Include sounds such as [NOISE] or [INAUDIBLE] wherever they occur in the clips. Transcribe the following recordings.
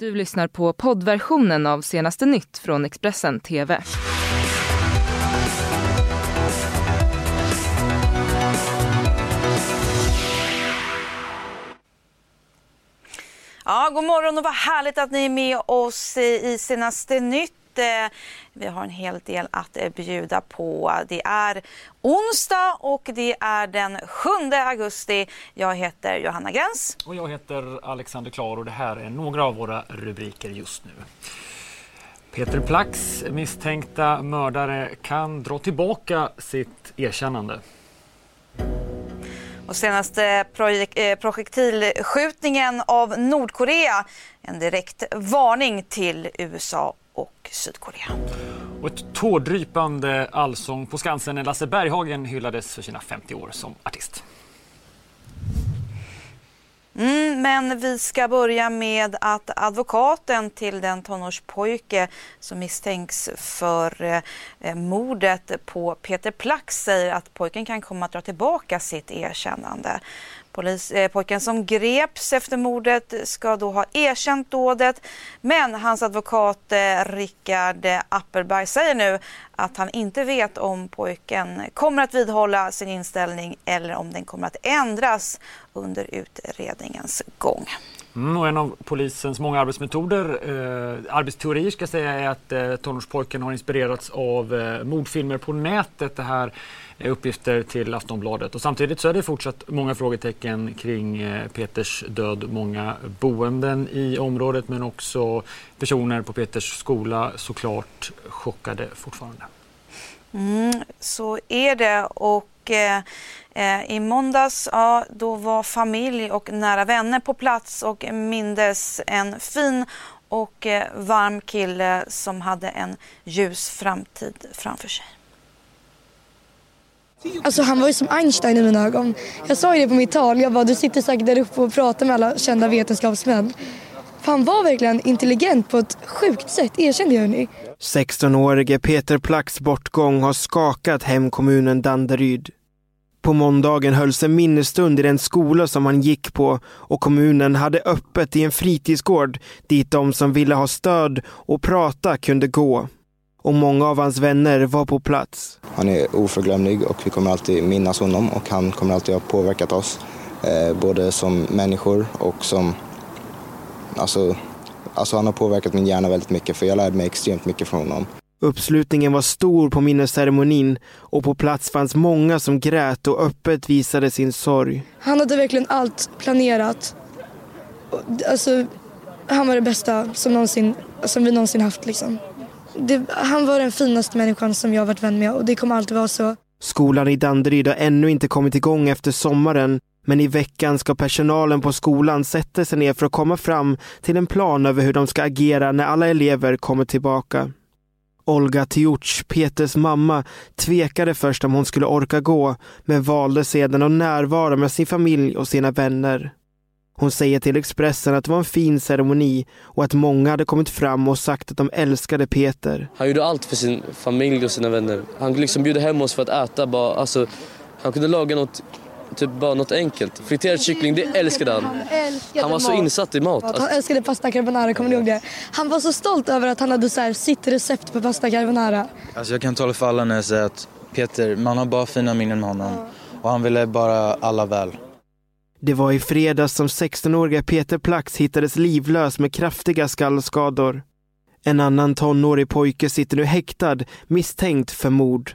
Du lyssnar på poddversionen av senaste nytt från Expressen TV. Ja, god morgon och vad härligt att ni är med oss eh, i senaste nytt. Vi har en hel del att bjuda på. Det är onsdag och det är den 7 augusti. Jag heter Johanna Gräns. Och jag heter Alexander Klar och det här är några av våra rubriker just nu. Peter Plax, misstänkta mördare, kan dra tillbaka sitt erkännande. Och senaste eh, projektilskjutningen av Nordkorea. En direkt varning till USA och Sydkorea. Och ett tårdrypande allsång på Skansen när Lasse Berghagen hyllades för sina 50 år som artist. Mm, men vi ska börja med att advokaten till den tonårspojke som misstänks för eh, mordet på Peter Plax säger att pojken kan komma att dra tillbaka sitt erkännande. Polis, eh, pojken som greps efter mordet ska då ha erkänt dådet men hans advokat eh, Rickard Appelberg säger nu att han inte vet om pojken kommer att vidhålla sin inställning eller om den kommer att ändras under utredningens gång. Mm, och en av polisens många arbetsmetoder, eh, arbetsteorier ska jag säga, är att eh, tonårspojken har inspirerats av eh, mordfilmer på nätet. Det här Eh, uppgifter till Aftonbladet. Och samtidigt så är det fortsatt många frågetecken kring eh, Peters död. Många boenden i området men också personer på Peters skola såklart chockade fortfarande. Mm, så är det. Och eh, eh i måndags ja, då var familj och nära vänner på plats och mindes en fin och varm kille som hade en ljus framtid framför sig. Alltså han var ju som Einstein i mina ögon. Jag sa ju det på mitt tal. Jag bara, du sitter säkert där uppe och pratar med alla kända vetenskapsmän. För han var verkligen intelligent på ett sjukt sätt, erkände jag hörni. 16-årige Peter Placks bortgång har skakat hemkommunen Danderyd. På måndagen hölls en minnesstund i den skola som han gick på och kommunen hade öppet i en fritidsgård dit de som ville ha stöd och prata kunde gå. Och många av hans vänner var på plats. Han är oförglömlig och vi kommer alltid minnas honom och han kommer alltid ha påverkat oss. Eh, både som människor och som... Alltså, alltså han har påverkat min hjärna väldigt mycket för jag lärde mig extremt mycket från honom. Uppslutningen var stor på minnesceremonin och på plats fanns många som grät och öppet visade sin sorg. Han hade verkligen allt planerat. Alltså, han var det bästa som, någonsin, som vi någonsin haft. Liksom. Det, han var den finaste människan som jag varit vän med och det kommer alltid vara så. Skolan i Danderyd har ännu inte kommit igång efter sommaren men i veckan ska personalen på skolan sätta sig ner för att komma fram till en plan över hur de ska agera när alla elever kommer tillbaka. Olga Tiuc, Peters mamma, tvekade först om hon skulle orka gå men valde sedan att närvara med sin familj och sina vänner. Hon säger till Expressen att det var en fin ceremoni och att många hade kommit fram och sagt att de älskade Peter. Han gjorde allt för sin familj och sina vänner. Han liksom bjöd hem oss för att äta. Bara, alltså, han kunde laga något, typ bara något enkelt. Friterad kyckling, det älskade han. Han, han var så insatt i mat. Alltså. Han älskade pasta carbonara, kommer ni ihåg det? Han var så stolt över att han hade så här, sitt recept på pasta carbonara. Alltså jag kan tala för alla när jag säger att Peter, man har bara fina minnen med honom. Och han ville bara alla väl. Det var i fredags som 16-åriga Peter Plax hittades livlös med kraftiga skallskador. En annan tonårig pojke sitter nu häktad misstänkt för mord.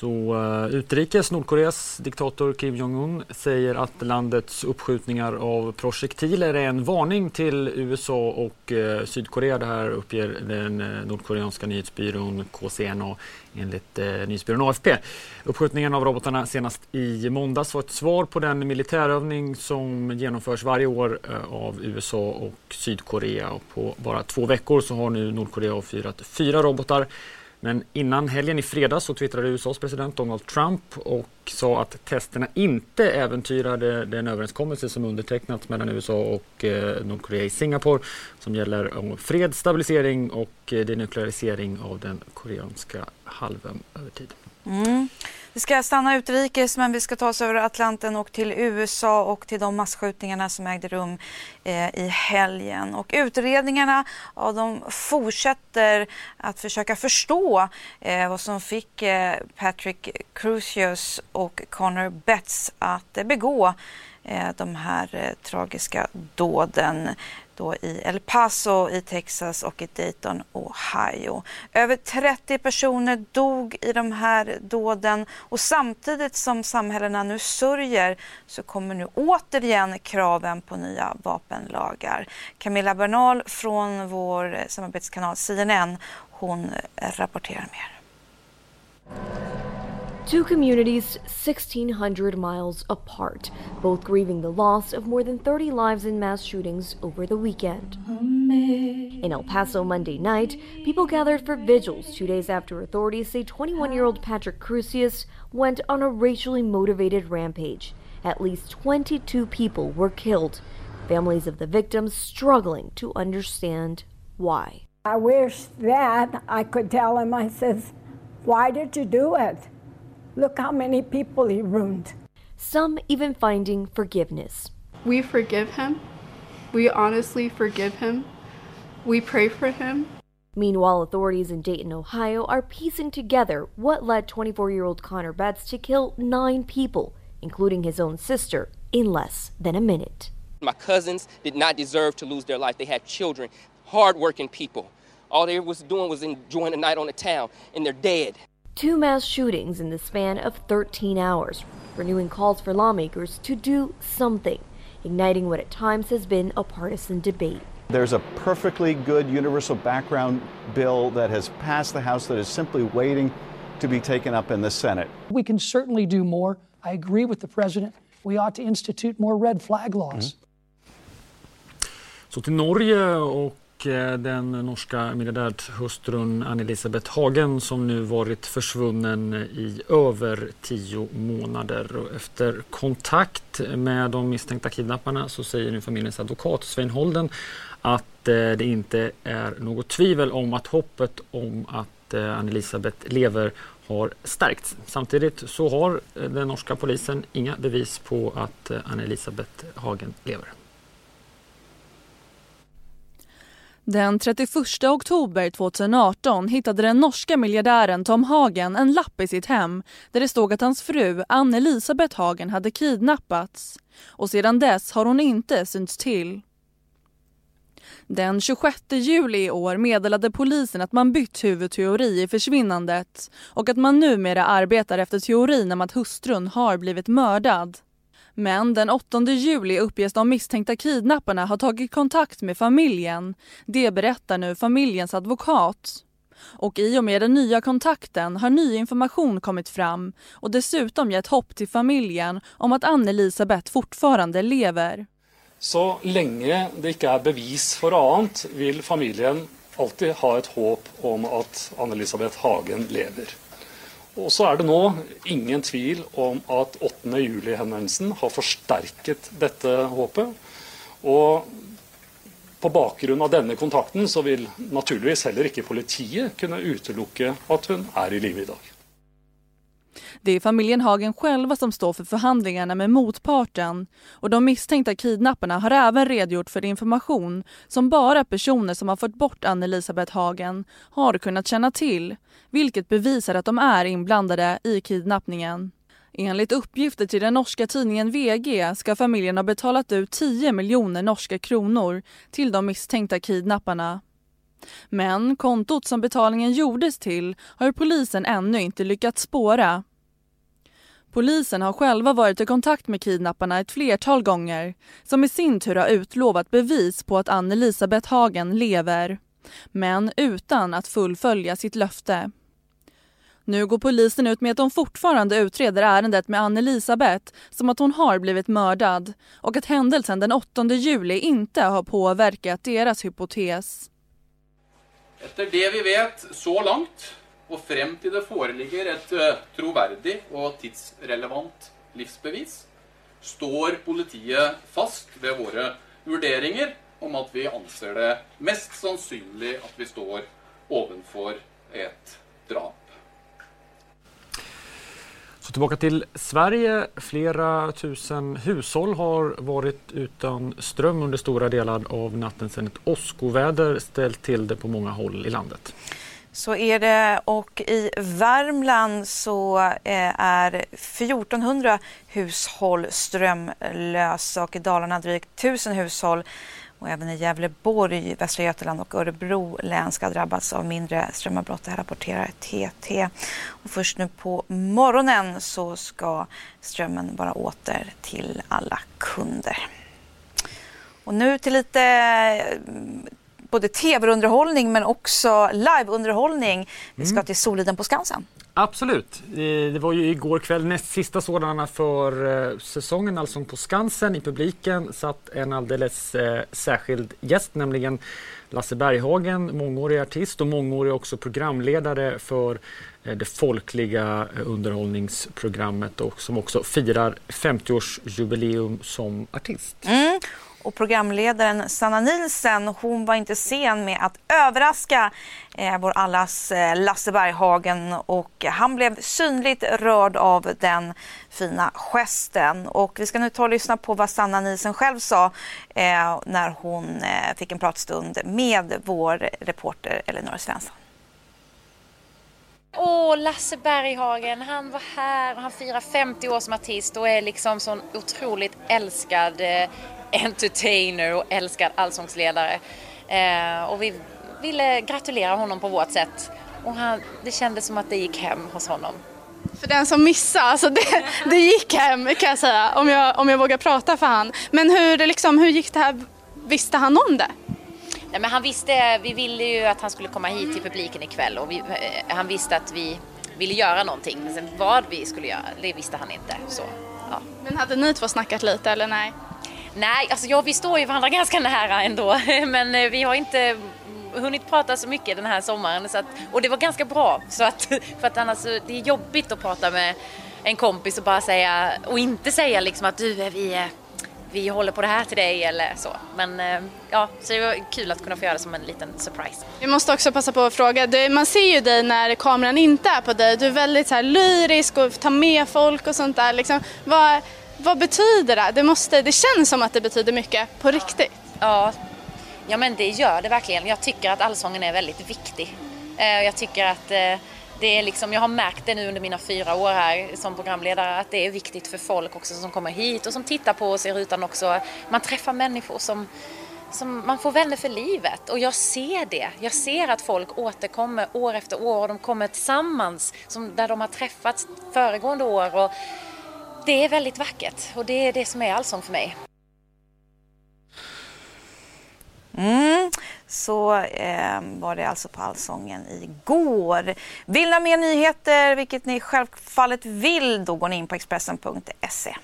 Så uh, utrikes Nordkoreas diktator Kim Jong-Un säger att landets uppskjutningar av projektiler är en varning till USA och uh, Sydkorea. Det här uppger den uh, nordkoreanska nyhetsbyrån KCNA enligt uh, nyhetsbyrån AFP. Uppskjutningen av robotarna senast i måndags var ett svar på den militärövning som genomförs varje år av USA och Sydkorea. Och på bara två veckor så har nu Nordkorea avfyrat fyra robotar men innan helgen i fredags så twittrade USAs president Donald Trump och sa att testerna inte äventyrade den överenskommelse som undertecknats mellan USA och eh, Nordkorea i Singapore som gäller om fred, stabilisering och eh, denuklearisering av den koreanska halvön över tid. Mm. Vi ska stanna utrikes men vi ska ta oss över Atlanten och till USA och till de massskjutningarna som ägde rum eh, i helgen. Och utredningarna ja, de fortsätter att försöka förstå eh, vad som fick eh, Patrick Crucius och Connor Betts att begå Eh, de här eh, tragiska dåden då i El Paso i Texas och i Dayton, Ohio. Över 30 personer dog i de här dåden och samtidigt som samhällena nu sörjer så kommer nu återigen kraven på nya vapenlagar. Camilla Bernal från vår eh, samarbetskanal CNN, hon rapporterar mer. Two communities 1,600 miles apart, both grieving the loss of more than 30 lives in mass shootings over the weekend. In El Paso Monday night, people gathered for vigils two days after authorities say 21 year old Patrick Crucius went on a racially motivated rampage. At least 22 people were killed, families of the victims struggling to understand why. I wish that I could tell him, I says, why did you do it? Look how many people he ruined. Some even finding forgiveness. We forgive him. We honestly forgive him. We pray for him. Meanwhile, authorities in Dayton, Ohio are piecing together what led 24 year old Connor Betts to kill nine people, including his own sister, in less than a minute. My cousins did not deserve to lose their life. They had children, hardworking people. All they was doing was enjoying a night on the town, and they're dead. Two mass shootings in the span of 13 hours, renewing calls for lawmakers to do something, igniting what at times has been a partisan debate. There's a perfectly good universal background bill that has passed the House that is simply waiting to be taken up in the Senate. We can certainly do more. I agree with the president. We ought to institute more red flag laws. Mm-hmm. Så till Norge och och eh, den norska miljardärhustrun Ann-Elisabeth Hagen som nu varit försvunnen i över tio månader. Och efter kontakt med de misstänkta kidnapparna så säger nu familjens advokat Svein Holden att eh, det inte är något tvivel om att hoppet om att eh, Ann-Elisabeth lever har stärkts. Samtidigt så har den norska polisen inga bevis på att Ann-Elisabeth Hagen lever. Den 31 oktober 2018 hittade den norska miljardären Tom Hagen en lapp i sitt hem där det stod att hans fru Ann-Elisabeth Hagen hade kidnappats och sedan dess har hon inte synts till. Den 26 juli i år meddelade polisen att man bytt huvudteori i försvinnandet och att man numera arbetar efter teorin om att hustrun har blivit mördad. Men den 8 juli uppges de misstänkta kidnapparna ha tagit kontakt med familjen. Det berättar nu familjens advokat. Och i och med den nya kontakten har ny information kommit fram och dessutom gett hopp till familjen om att Ann-Elisabeth fortfarande lever. Så länge det inte är bevis för annat vill familjen alltid ha ett hopp om att Ann-Elisabeth Hagen lever. Och så är det nu ingen tvil om att 8. juli-henvendelsen har förstärkt detta håpet. Och på bakgrund av denna kontakten så vill naturligtvis heller inte politiet kunna utelukke att hon er i livet idag. Det är familjen Hagen själva som står för förhandlingarna med motparten och de misstänkta kidnapparna har även redogjort för information som bara personer som har fått bort Ann-Elisabeth Hagen har kunnat känna till, vilket bevisar att de är inblandade i kidnappningen. Enligt uppgifter till den norska tidningen VG ska familjen ha betalat ut 10 miljoner norska kronor till de misstänkta kidnapparna. Men kontot som betalningen gjordes till har polisen ännu inte lyckats spåra. Polisen har själva varit i kontakt med kidnapparna ett flertal gånger som i sin tur har utlovat bevis på att Ann-Elisabeth Hagen lever, men utan att fullfölja sitt löfte. Nu går polisen ut med att de fortfarande utreder ärendet med Ann-Elisabeth som att hon har blivit mördad och att händelsen den 8 juli inte har påverkat deras hypotes. Efter det vi vet så långt och frem till det föreligger ett eh, troverdig och tidsrelevant livsbevis, står politiet fast vid våra värderingar om att vi anser det mest sannolikt att vi står ovanför ett drap. Så tillbaka till Sverige. Flera tusen hushåll har varit utan ström under stora delar av natten sedan ett åskoväder ställt till det på många håll i landet. Så är det och i Värmland så eh, är 1400 hushåll strömlösa och i Dalarna drygt 1000 hushåll och även i Gävleborg, Västra Götaland och Örebro län ska drabbas av mindre strömavbrott. Det här rapporterar TT. Och först nu på morgonen så ska strömmen vara åter till alla kunder. Och nu till lite både tv-underhållning men också liveunderhållning. Vi ska mm. till Soliden på Skansen. Absolut. Det var ju igår kväll näst sista sådana för eh, säsongen, Allsång på Skansen. I publiken satt en alldeles eh, särskild gäst, nämligen Lasse Berghagen, mångårig artist och mångårig också programledare för eh, det folkliga underhållningsprogrammet och som också firar 50-årsjubileum som artist. Mm. Och programledaren Sanna Nilsen hon var inte sen med att överraska eh, vår allas eh, Lasse Berghagen och han blev synligt rörd av den fina gesten. Och vi ska nu ta och lyssna på vad Sanna Nilsen själv sa eh, när hon eh, fick en pratstund med vår reporter Elinor Svensson. Åh, Lasse Berghagen, han var här och han firar 50 år som artist och är liksom sån otroligt älskad eh, entertainer och älskad allsångsledare. Eh, och vi ville gratulera honom på vårt sätt. Och han, det kändes som att det gick hem hos honom. För den som missade, alltså det, det gick hem kan jag säga om jag, om jag vågar prata för han. Men hur, liksom, hur gick det här, visste han om det? Nej, men han visste, vi ville ju att han skulle komma hit till publiken ikväll och vi, eh, han visste att vi ville göra någonting. Men sen vad vi skulle göra, det visste han inte. Så, ja. Men hade ni två snackat lite eller nej? Nej, alltså ja, vi står ju varandra [LAUGHS] ganska nära ändå. [LAUGHS] Men eh, vi har inte hunnit prata så mycket den här sommaren. Så att, och det var ganska bra. Så att, [LAUGHS] för att annars, det är jobbigt att prata med en kompis och bara säga, och inte säga liksom att du, vi, vi håller på det här till dig eller så. Men eh, ja, så det var kul att kunna få göra det som en liten surprise. Vi måste också passa på att fråga, man ser ju dig när kameran inte är på dig. Du är väldigt så här lyrisk och tar med folk och sånt där. Liksom, vad, vad betyder det? Det, måste, det känns som att det betyder mycket på riktigt. Ja, ja men det gör det verkligen. Jag tycker att allsången är väldigt viktig. Eh, jag tycker att eh, det är liksom, jag har märkt det nu under mina fyra år här som programledare att det är viktigt för folk också som kommer hit och som tittar på oss i rutan också. Man träffar människor som, som man får vänner för livet och jag ser det. Jag ser att folk återkommer år efter år och de kommer tillsammans som där de har träffats föregående år. Och det är väldigt vackert och det är det som är allsång för mig. Mm, så eh, var det alltså på Allsången igår. Vill ni ha mer nyheter, vilket ni självfallet vill, då går ni in på Expressen.se.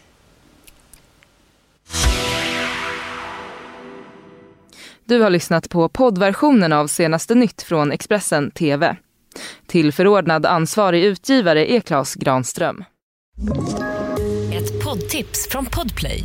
Du har lyssnat på poddversionen av senaste nytt från Expressen TV. Till förordnad ansvarig utgivare är Klas Granström. Ett poddtips från Podplay.